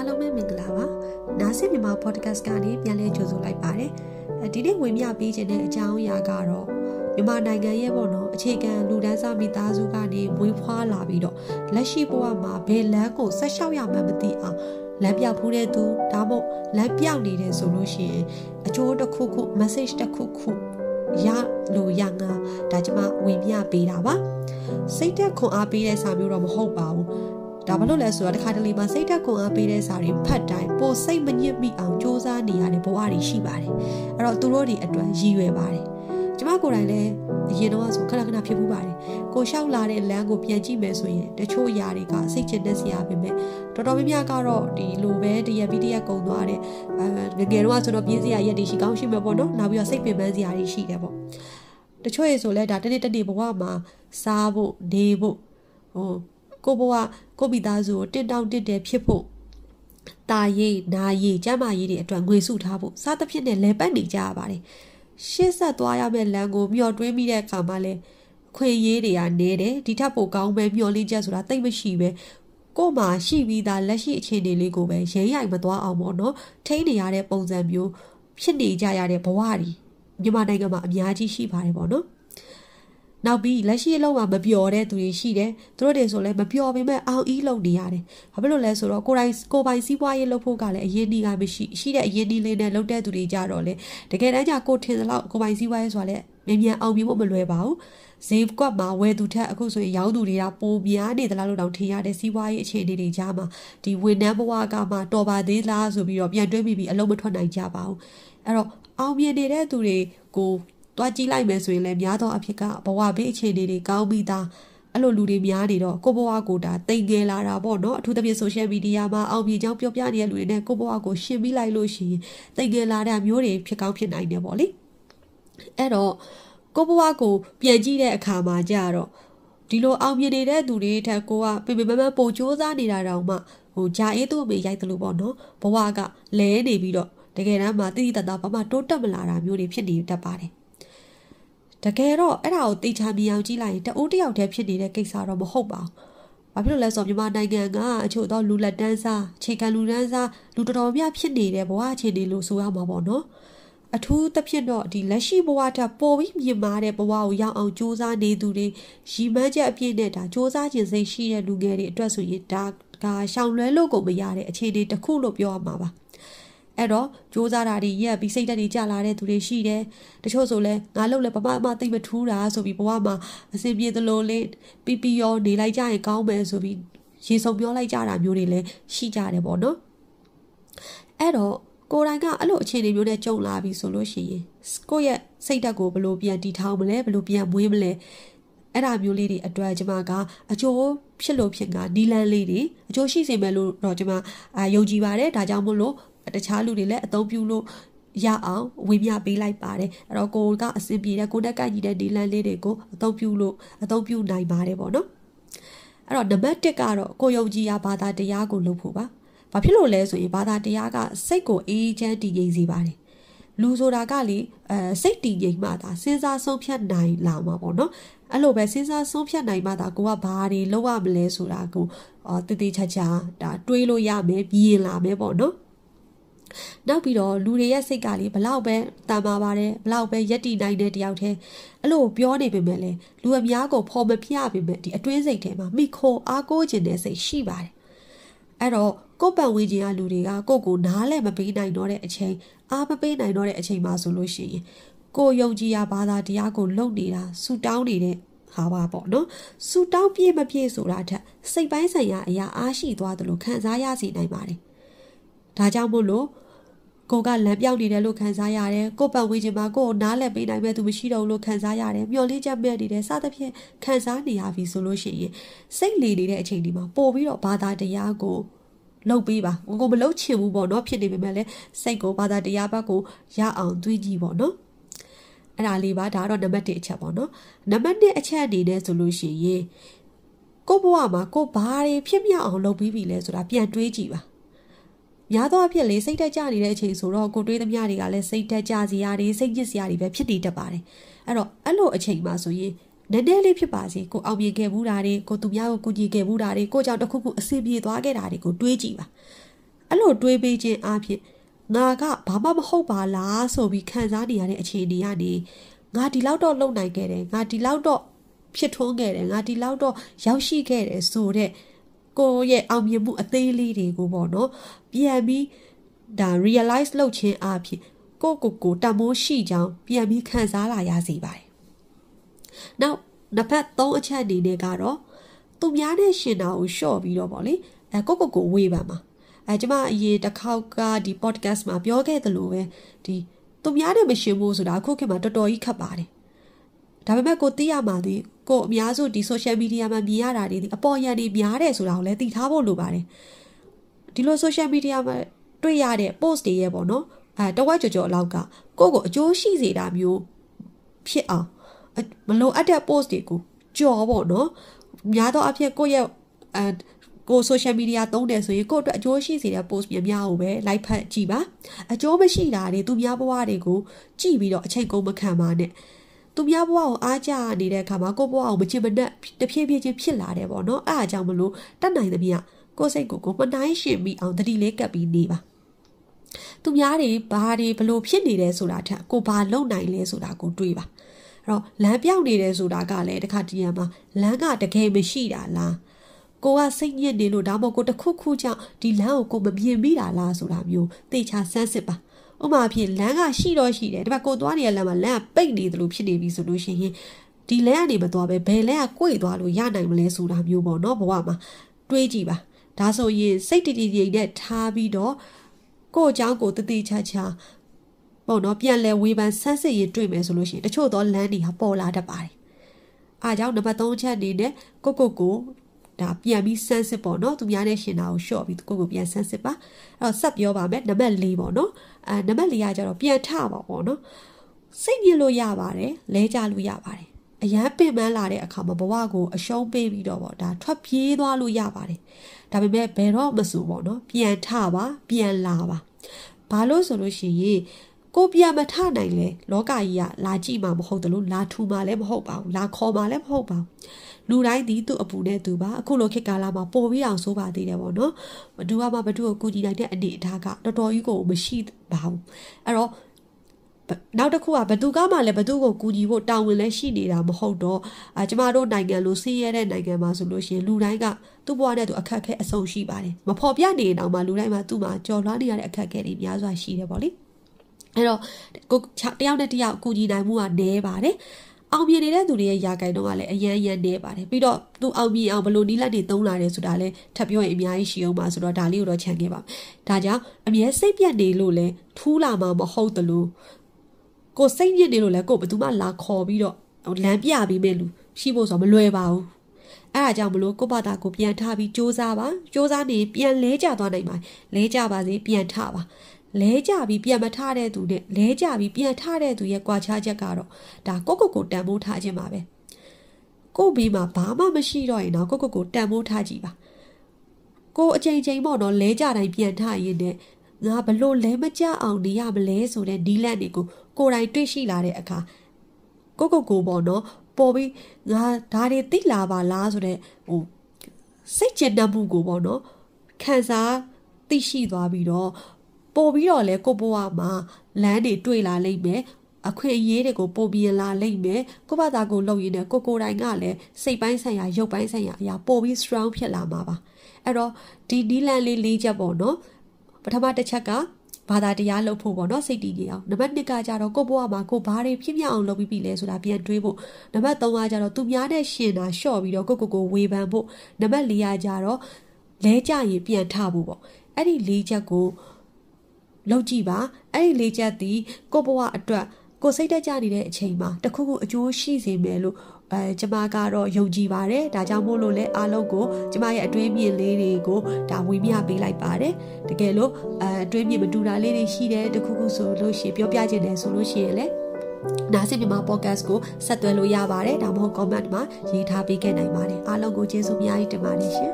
အားလုံးပဲမင်္ဂလာပါနားဆင်မြန်မာ podcast ကနေပြန်လည်ကြိုဆိုလိုက်ပါတယ်ဒီနေ့ဝင်မြပေးခြင်းတဲ့အကြောင်းအရာကတော့မြန်မာနိုင်ငံရဲ့ပေါ့နော်အခြေခံလူဒန်းစားမိသားစုကနေမွေးဖွားလာပြီးတော့လက်ရှိဘဝမှာဘယ်လမ်းကိုဆက်လျှောက်ရမှန်းမသိအောင်လမ်းပြောက်ဖူးတဲ့သူဒါမှမဟုတ်လမ်းပြောက်နေတယ်ဆိုလို့ရှိရင်အကျိုးတစ်ခုခု message တစ်ခုခုရလို့ရငါဒါကျမဝင်ပြပေးတာပါစိတ်သက်ခွန်အားပေးတဲ့စာမျိုးတော့မဟုတ်ပါဘူး ဒါဘာလို့လဲဆိုတော့တခါတလေမှာစိတ်သက်ခွန်အားပေးတဲ့စာတွေဖတ်တိုင်းပိုစိတ်မညစ်မိအောင်စ조사နေရတဲ့ဘဝတွေရှိပါတယ်အဲ့တော့သူတို့တွေအတွက်ရည်ရွယ်ပါတယ်ကျမကိုယ်တိုင်လည်းအရင်တော့ဆိုခဏခဏဖြစ်မှုပါတယ်ကိုလျှောက်လာတဲ့လမ်းကိုပြန်ကြည့်မယ်ဆိုရင်တချို့အရာတွေကစိတ်ချတဲ့စရာပဲမဲ့တော်တော်များများကတော့ဒီလိုပဲတရက်ပြီးတရက်ကုန်သွားတဲ့အဲငငယ်တော့ဆိုတော့ပြင်းစရာရက်တွေရှိကောင်းရှိမှာပေါ့နော်နောက်ပြီးတော့စိတ်ပင်ပန်းစရာတွေရှိတယ်ပေါ့တချို့ရေဆိုလဲဒါတနေ့တနေ့ဘဝမှာစားဖို့နေဖို့ဟို ကိုဘဝကိုမိသားစုကိုတစ်တောင်းတစ်တယ်ဖြစ်ဖို့ตาရည်နာရည်ကျမ်းမာရည်တွေအတွက်ငွေစုထားဖို့စားသဖြင့်နဲ့လဲပတ်နေကြရပါတယ်ရှေ့ဆက်သွားရမယ့်လမ်းကိုမျှော်တွေးမိတဲ့အခါမှာလဲခွေရေးတွေကနေတယ်ဒီထက်ပိုကောင်းပဲမျှော်လင့်ချက်ဆိုတာတိတ်မရှိပဲကို့မှာရှိပြီးသားလက်ရှိအခြေအနေလေးကိုပဲရင်းရိုက်မသွားအောင်ပေါ့နော်ထိန်းနေရတဲ့ပုံစံမျိုးဖြစ်နေကြရတဲ့ဘဝတွေမြန်မာနိုင်ငံမှာအများကြီးရှိပါတယ်ပေါ့နော် နောက်ပြီးလက်ရှိအလုံးမှာမပျော်တဲ့သူတွေရှိတယ်သူတို့တွေဆိုလည်းမပျော်ပေမဲ့အောင်အီးလုပ်နေရတယ်ဘာဖြစ်လို့လဲဆိုတော့ကိုယ်တိုင်ကိုပိုင်စီးပွားရေးလုပ်ဖို့ကလည်းအရင်ဒီကမရှိရှိတဲ့အရင်ဒီလေးနဲ့လုပ်တဲ့သူတွေကြတော့လေတကယ်တမ်းကျကိုထင်သလောက်ကိုပိုင်စီးပွားရေးဆိုတာလည်းမြန်မြန်အောင်မြင်ဖို့မလွယ်ပါဘူးဈေးကွက်မှာဝယ်သူထက်အခုဆိုရင်ရောင်းသူတွေကပိုများနေသလားလို့တောင်ထင်ရတဲ့စီးပွားရေးအခြေအနေတွေကြားမှာဒီဝန်ထမ်းဘဝကမှတော်ပါသေးလားဆိုပြီးတော့ပြန်တွေးပြီးပြီးအလုံးမထွက်နိုင်ကြပါဘူးအဲ့တော့အောင်မြင်နေတဲ့သူတွေကို တွားကြည့်လိုက်မယ်ဆိုရင်လည်းများသောအဖြစ်ကဘဝဘေးအခြေအနေတွေကောင်းပြီးသားအဲ့လိုလူတွေများနေတော့ကိုဘဝကိုဒါတိမ်ငယ်လာတာပေါ့နော်အထူးသဖြင့်ဆိုရှယ်မီဒီယာမှာအောင်မြင်ကြောင်းပြောပြနေတဲ့လူတွေနဲ့ကိုဘဝကိုရှင်းပြီးလိုက်လို့ရှိရင်တိမ်ငယ်လာတဲ့မျိုးတွေဖြစ်ကောင်းဖြစ်နိုင်တယ်ပေါ့လေအဲ့တော့ကိုဘဝကိုပြန်ကြည့်တဲ့အခါမှာကြတော့ဒီလိုအောင်မြင်နေတဲ့သူတွေထက်ကိုကပေပေမမပိုစူးစမ်းနေတာတောင်မှဟိုဂျာအေးသူ့အမေရိုက်တယ်လို့ပေါ့နော်ဘဝကလဲနေပြီးတော့တကယ်တမ်းမှာတိတိတတ်တာဘာမှတိုးတက်မလာတာမျိုးတွေဖြစ်နေတတ်ပါတယ် တကယ်တော့အဲ့ဒါကိုတေချာမြင်အောင်ကြည့်လိုက်ရင်တအိုးတယောက်တည်းဖြစ်နေတဲ့ကိစ္စတော့မဟုတ်ပါဘူး။ဘာဖြစ်လို့လဲဆိုတော့မြန်မာနိုင်ငံကအချို့သောလူလက်တန်းစားခြေခံလူတန်းစားလူတော်တော်များဖြစ်နေတဲ့ဘဝအခြေအနေလို့ဆိုရမှာပေါ့နော်။အထူးသဖြင့်တော့ဒီလက်ရှိဘဝထက်ပိုပြီးမြင့်မားတဲ့ဘဝကိုရောက်အောင်စူးစမ်းနေသူတွေရီမန်းချက်အပြည့်နဲ့ဒါစူးစမ်းခြင်းစိတ်ရှိတဲ့လူငယ်တွေအတွက်ဆိုရင်ဒါကရှောင်လွဲလို့ကိုမရတဲ့အခြေအနေတစ်ခုလို့ပြောရမှာပါ။ အဲ့တော့စူးစမ်းတာတွေရက်ပြီးစိတ်တက်တွေကြလာတဲ့သူတွေရှိတယ်တချို့ဆိုလဲငါလှုပ်လဲပမအမသိမထူးတာဆိုပြီးဘဝမှာအစဉ်ပြေသလိုလေးပီပီရောနေလိုက်ကြရင်ကောင်းမယ်ဆိုပြီးရေစုံပြောလိုက်ကြတာမျိုးတွေလည်းရှိကြတယ်ပေါ့နော်အဲ့တော့ကိုယ်တိုင်ကအဲ့လိုအခြေအနေမျိုးနဲ့ကြုံလာပြီဆိုလို့ရှိရင်ကိုယ့်ရဲ့စိတ်ဓာတ်ကိုဘယ်လိုပြန်တည်ထောင်မလဲဘယ်လိုပြန်မွေးမလဲအဲ့ဒါမျိုးလေးတွေအတွက်ကျွန်မကအကျိုးဖြစ်လို့ဖြစ်ကနီလန်းလေးတွေအကျိုးရှိစေမယ်လို့တော့ကျွန်မအာယုံကြည်ပါတယ်ဒါကြောင့်မို့လို့ တခြားလူတွေလည်းအသုံးပြုလို့ရအောင်ဝေမျှပေးလိုက်ပါတယ်အဲ့တော့ကိုကအဆင်ပြေတဲ့ကိုနဲ့ကိုက်ညီတဲ့ဒီလန်လေးတွေကိုအသုံးပြုလို့အသုံးပြုနိုင်ပါတယ်ပေါ့နော်အဲ့တော့နံပါတ်1ကတော့ကိုယုံကြည်ရာဘာသာတရားကိုလုပ်ဖို့ပါဘာဖြစ်လို့လဲဆိုရင်ဘာသာတရားကစိတ်ကိုအေးချမ်းတည်ငြိမ်စေပါတယ်လူဆိုတာကလေအဲစိတ်တည်ငြိမ်မှသာစဉ်းစားဆုံးဖြတ်နိုင်လာမှာပေါ့နော်အဲ့လိုပဲစဉ်းစားဆုံးဖြတ်နိုင်မှသာကိုကဘာတွေလုပ်ရမလဲဆိုတာကိုတည်တည်ချာချာဒါတွေးလို့ရမယ်မြင်လာမယ်ပေါ့နော် နောက်ပြီးတော့လူတွေရဲ့စိတ်ကလေဘလောက်ပဲတန်ပါပါတယ်ဘလောက်ပဲယက်တီနိုင်တဲ့တယောက်တည်းအဲ့လိုပြောနေပေမဲ့လေလူအများကိုဖော်မပြပေမဲ့ဒီအတွင်းစိတ်ထဲမှာမိခိုအားကိုးခြင်းတဲ့စိတ်ရှိပါတယ်အဲ့တော့ကိုယ်ပံဝေးခြင်းကလူတွေကကိုယ့်ကိုနားလည်းမပေးနိုင်တော့တဲ့အချိန်အားမပေးနိုင်တော့တဲ့အချိန်မှာဆိုလို့ရှိရင်ကိုယုံကြည်ရာဘာသာတရားကိုလုပ်နေတာဆူတောင်းနေတဲ့ဟာပါပေါ့နော်ဆူတောင်းပြည့်မပြည့်ဆိုတာထက်စိတ်ပိုင်းဆိုင်ရာအရာအားရှိသွားတယ်လို့ခံစားရစေနိုင်ပါတယ် ဒါကြောင့်မို့လို့ကိုကလမ်းပြောက်နေတယ်လို့ခံစားရတယ်ကိုပတ်ဝေးခြင်းမှာကိုကိုနားလည်ပေးနိုင်မဲ့သူမရှိတော့လို့ခံစားရတယ်မျောလေးချက်မဲ့နေတယ်စသဖြင့်ခံစားနေရပြီဆိုလို့ရှိရင်စိတ်လေနေတဲ့အချိန်ဒီမှာပို့ပြီးတော့ဘာသာတရားကိုလှုပ်ပေးပါကိုမလှုပ်ချင်ဘူးပေါ့နော်ဖြစ်နေပေမဲ့လည်းစိတ်ကိုဘာသာတရားဘက်ကိုရအောင်တွေးကြည့်ပေါ့နော်အဲ့ဒါလေးပါဒါတော့နံပါတ်1အချက်ပေါ့နော်နံပါတ်2အချက်အနေနဲ့ဆိုလို့ရှိရင်ကိုဘဝမှာကိုဘာတွေဖြစ်မြောက်အောင်လုပ်ပြီးပြီလဲဆိုတာပြန်တွေးကြည့်ပါ များသောအားဖြင့်လေစိတ်တက်ကြနေတဲ့အချိန်ဆိုတော့ကိုတွေးသမျှတွေကလည်းစိတ်တက်ကြစရာတွေစိတ်ညစ်စရာတွေပဲဖြစ်နေတတ်ပါတယ်အဲ့တော့အဲ့လိုအချိန်မှာဆိုရင်နည်းနည်းလေးဖြစ်ပါစေကိုအောင်မြင်ခဲ့ဘူးတာတွေကိုသူများကိုကူညီခဲ့ဘူးတာတွေကိုကြောင့်တစ်ခုခုအဆင်ပြေသွားခဲ့တာတွေကိုတွေးကြည့်ပါအဲ့လိုတွေးပေးခြင်းအဖြစ်ငါကဘာမှမဟုတ်ပါလားဆိုပြီးခံစားနေရတဲ့အခြေအနေကနေငါဒီလောက်တော့လုံနိုင်ခဲ့တယ်ငါဒီလောက်တော့ဖြစ်ထွန်းခဲ့တယ်ငါဒီလောက်တော့ရောက်ရှိခဲ့တယ်ဆိုတော့ ကိုရဲ့အောင်မြင်မှုအသေးလေးတွေကိုပေါ့နော်ပြန်ပြီးဒါ realize လုပ်ခြင်းအဖြစ်ကိုကိုကိုတမိုးရှိကြောင်းပြန်ပြီးခံစားလာရစေပါတယ်။နောက်နှစ်ဖက်သုံးအချက်အနေနဲ့ကတော့သူများနဲ့ရှင်တာကိုရှော့ပြီးတော့ပေါ့လေအဲကိုကိုကိုဝေးပါမှာအဲကျမအရင်တစ်ခေါက်ကဒီ podcast မှာပြောခဲ့သလိုပဲဒီသူများနဲ့မရှင်ဘူးဆိုတာအခုခေတ်မှာတော်တော်ကြီးခက်ပါတယ် ဒါပေမဲ့ကိုသိရမှာဒီကိုအများစုဒီ social media မှာမြင်ရတာတွေဒီအပေါ်ရန်တွေများတယ်ဆိုတာကိုလည်းသိထားဖို့လိုပါတယ်ဒီလို social media မှာတွေ့ရတဲ့ post တွေရဲ့ပေါ့နော်အဲတဝက်ကြော်ကြော်အလောက်ကကိုကိုအကျိုးရှိစေတာမျိုးဖြစ်အောင်မလိုအပ်တဲ့ post တွေကိုကြော်ပေါ့နော်များသောအားဖြင့်ကိုယ့်ရဲ့အဲကို social media သုံးတယ်ဆိုရင်ကိုယ့်အတွက်အကျိုးရှိစေတဲ့ post များများကိုပဲ like ဖတ်ကြည့်ပါအကျိုးမရှိတာတွေသူများဘဝတွေကိုကြည့်ပြီးတော့အချိန်ကုန်မခံပါနဲ့ သူများဘဝကိုအားကြနေတဲ့အခါမှာကိုယ့်ဘဝကိုမချင်မနှက်တဖြည်းဖြည်းချင်းဖြစ်လာတယ်ပေါ့နော်အဲအကြောင်းမလို့တတ်နိုင်သမျှကိုယ့်စိတ်ကိုကိုမနှိုင်းရှင်မိအောင်တတိလေးကပ်ပြီးနေပါသူများတွေဘာတွေဘလို့ဖြစ်နေတယ်ဆိုတာထက်ကိုဘာလုပ်နိုင်လဲဆိုတာကိုတွေးပါအဲ့တော့လမ်းပြောင်းနေတယ်ဆိုတာကလည်းတခါတည်းမှာလမ်းကတကယ်မရှိတာလားကိုကစိတ်ညစ်နေလို့ဒါမှမဟုတ်ကိုတခုခုကြောင့်ဒီလမ်းကိုကိုမမြင်မိတာလားဆိုတာမျိုးသိချာစမ်းစစ်ပါ ဥပမာဖြင့်လမ်းကရှိတော့ရှိတယ်ဒါပေမဲ့ကိုသွားနေတဲ့လမ်းမှာလမ်းကပိတ်နေသလိုဖြစ်နေပြီဆိုလို့ရှိရင်ဒီလမ်းကနေမသွားပဲဘယ်လမ်းက꿰သွားလို့ရနိုင်မလဲဆိုတာမျိုးပေါ့နော်ဘဝမှာတွေးကြည့်ပါဒါဆိုရင်စိတ်တည်တည်နဲ့ထားပြီးတော့ကို့အကြောင်းကိုတတိချာချာပေါ့နော်ပြန်လဲဝေဖန်ဆန်းစစ်ရေးတွေ့မယ်ဆိုလို့ရှိရင်တချို့သောလမ်းတွေဟာပေါ်လာတတ်ပါတယ်အားကြောင့်နံပါတ်3ချက်အနေနဲ့ကိုကိုကို ဒါပြန်ပြီးဆန်းစစ်ပေါ့နော်သူများနဲ့ရှင်တာကိုရှော့ပြီးကိုကိုပြန်ဆန်းစစ်ပါအဲ့တော့ဆက်ပြောပါမယ်နံပါတ်4ပေါ့နော်အဲနံပါတ်4ကကျတော့ပြန်ထပါပေါ့နော်စိတ်ညစ်လို့ရပါတယ်လဲကြလို့ရပါတယ်အရန်ပင်ပန်းလာတဲ့အခါမှာဘဝကိုအရှုံးပေးပြီးတော့ပေါ့ဒါထွက်ပြေးသွားလို့ရပါတယ်ဒါပေမဲ့ဘယ်တော့မဆိုပေါ့နော်ပြန်ထပါပြန်လာပါဘာလို့ဆိုလို့ရှိရင် ကိုပြန်မထနိုင်လေလောကကြီးကလာကြည့်မှာမဟုတ်တယ်လို့လာထူမှာလည်းမဟုတ်ပါဘူးလာခေါ်မှာလည်းမဟုတ်ပါဘူးလူတိုင်းဒီသူ့အပူနဲ့သူပါအခုလိုခေတ်ကာလမှာပို့ပြီးအောင်ဆိုးပါသေးတယ်ပေါ့နော်ဘသူကမှဘသူ့ကိုကူညီနိုင်တဲ့အနေအထားကတော်တော်ကြီးကိုမရှိပါဘူးအဲ့တော့နောက်တစ်ခုကဘသူကမှလည်းဘသူကိုကူညီဖို့တာဝန်လည်းရှိနေတာမဟုတ်တော့အာကျမတို့နိုင်ငံလိုဆင်းရဲတဲ့နိုင်ငံမှာဆိုလို့ရှိရင်လူတိုင်းကသူ့ဘဝနဲ့သူအခက်အခဲအဆုံးရှိပါတယ်မဖော်ပြနေတော့မှလူတိုင်းမှာသူ့မှာကြော်လွှားနေရတဲ့အခက်အခဲတွေများစွာရှိတယ်ပေါ့လေ အဲ့တော့ကိုတယောက်နဲ့တယောက်ကူညီနိုင်မှုကနည်းပါတယ်အောင်မြင်နေတဲ့သူတွေရဲ့ယာကိုင်တော့ကလည်းအရန်ရန်နေပါတယ်ပြီးတော့သူအောင်မြင်အောင်ဘလို့နီးလက်တွေသုံးလာတယ်ဆိုတာလည်းထပ်ပြောရင်အများကြီးရှိအောင်ပါဆိုတော့ဒါလေးကိုတော့ခြံခဲ့ပါဒါကြောင့်အမြဲစိတ်ပြတ်နေလို့လဲထူးလာမှာမဟုတ်တလို့ကိုစိတ်ညစ်နေလို့လဲကိုဘယ်သူမှလာခေါ်ပြီးတော့လမ်းပြပြီးမဲ့လူရှိဖို့ဆိုမလွယ်ပါဘူးအဲ့ဒါကြောင့်မလို့ကိုယ့်ဘာသာကိုပြန်ထားပြီးစူးစမ်းပါစူးစမ်းနေပြန်လဲကျသွားနိုင်ပါလဲကျပါစေပြန်ထပါ လဲကြပြီးပြန်မထတဲ့သူနဲ့လဲကြပြီးပြန်ထတဲ့သူရဲ့ကြွားချချက်ကတော့ဒါကိုကိုကိုတန်ဖိုးထားခြင်းပါပဲကိုဘေးမှာဘာမှမရှိတော့ရင်တော့ကိုကိုကိုတန်ဖိုးထားကြည့်ပါကိုအချိန်ချင်းပေါ့နော်လဲကြတိုင်းပြန်ထရင်းနဲ့ငါဘလို့လဲမကြအောင်နေရမလဲဆိုတဲ့ဒီလက်တွေကိုကိုယ်တိုင်တွေ့ရှိလာတဲ့အခါကိုကိုကိုပေါ့နော်ပေါ်ပြီးငါဒါတွေသိလာပါလားဆိုတဲ့ဟိုစိတ်ကျဉ်တတ်မှုကိုပေါ့နော်ခံစားသိရှိသွားပြီးတော့ ပို့ပြီးတော့လဲကိုဘွားမှာလမ်းတွေတွေ့လာလိမ့်မယ်အခွင့်အရေးတွေကိုပို့ပြီးလာလိမ့်မယ်ကိုဘာသာကိုလုပ်ရင်းနဲ့ကိုကိုတိုင်းကလည်းစိတ်ပိုင်းဆိုင်ရာရုပ်ပိုင်းဆိုင်ရာအရာပို့ပြီး strong ဖြစ်လာမှာပါအဲ့တော့ဒီဒီလန်လေးလေးချက်ပေါ့နော်ပထမတစ်ချက်ကဘာသာတရားလုပ်ဖို့ပေါ့နော်စိတ်တည်ကြအောင်နံပါတ်2ကကြတော့ကိုဘွားမှာကိုဘာတွေဖြစ်မြောက်အောင်လုပ်ပြီးပြီလဲဆိုတာပြန်တွေးဖို့နံပါတ်3ကကြတော့သူများနဲ့ရှင်တာလျှော့ပြီးတော့ကိုကိုကိုဝေဖန်ဖို့နံပါတ်4ကကြတော့လဲကြရင်ပြန်ထဖို့ပေါ့အဲ့ဒီ၄ချက်ကို လောက်ကြည့်ပါအဲ့ဒီလေးချက်သည်ကိုဘဝအတွက်ကိုစိတ်တက်ကြနေတဲ့အချိန်မှာတခုခုအကျိုးရှိစေမယ်လို့အဲကျမကတော့ယုံကြည်ပါတယ်ဒါကြောင့်မို့လို့လဲအားလုံးကိုကျမရဲ့အတွင်းမြင်လေးတွေကိုဒါဝေမျှပေးလိုက်ပါတယ်တကယ်လို့အဲအတွင်းမြင်မတူတာလေးတွေရှိတယ်တခုခုဆိုလို့ရှိရင်ပြောပြခြင်းတယ်ဆိုလို့ရှိရင်လည်းနားဆင်မြန်မာ podcast ကိုဆက်သွယ်လို့ရပါတယ်ဒါမှမဟုတ် comment မှာရေးထားပေးခဲ့နိုင်ပါတယ်အားလုံးကိုကျေးဇူးအများကြီးတင်ပါတယ်ရှင်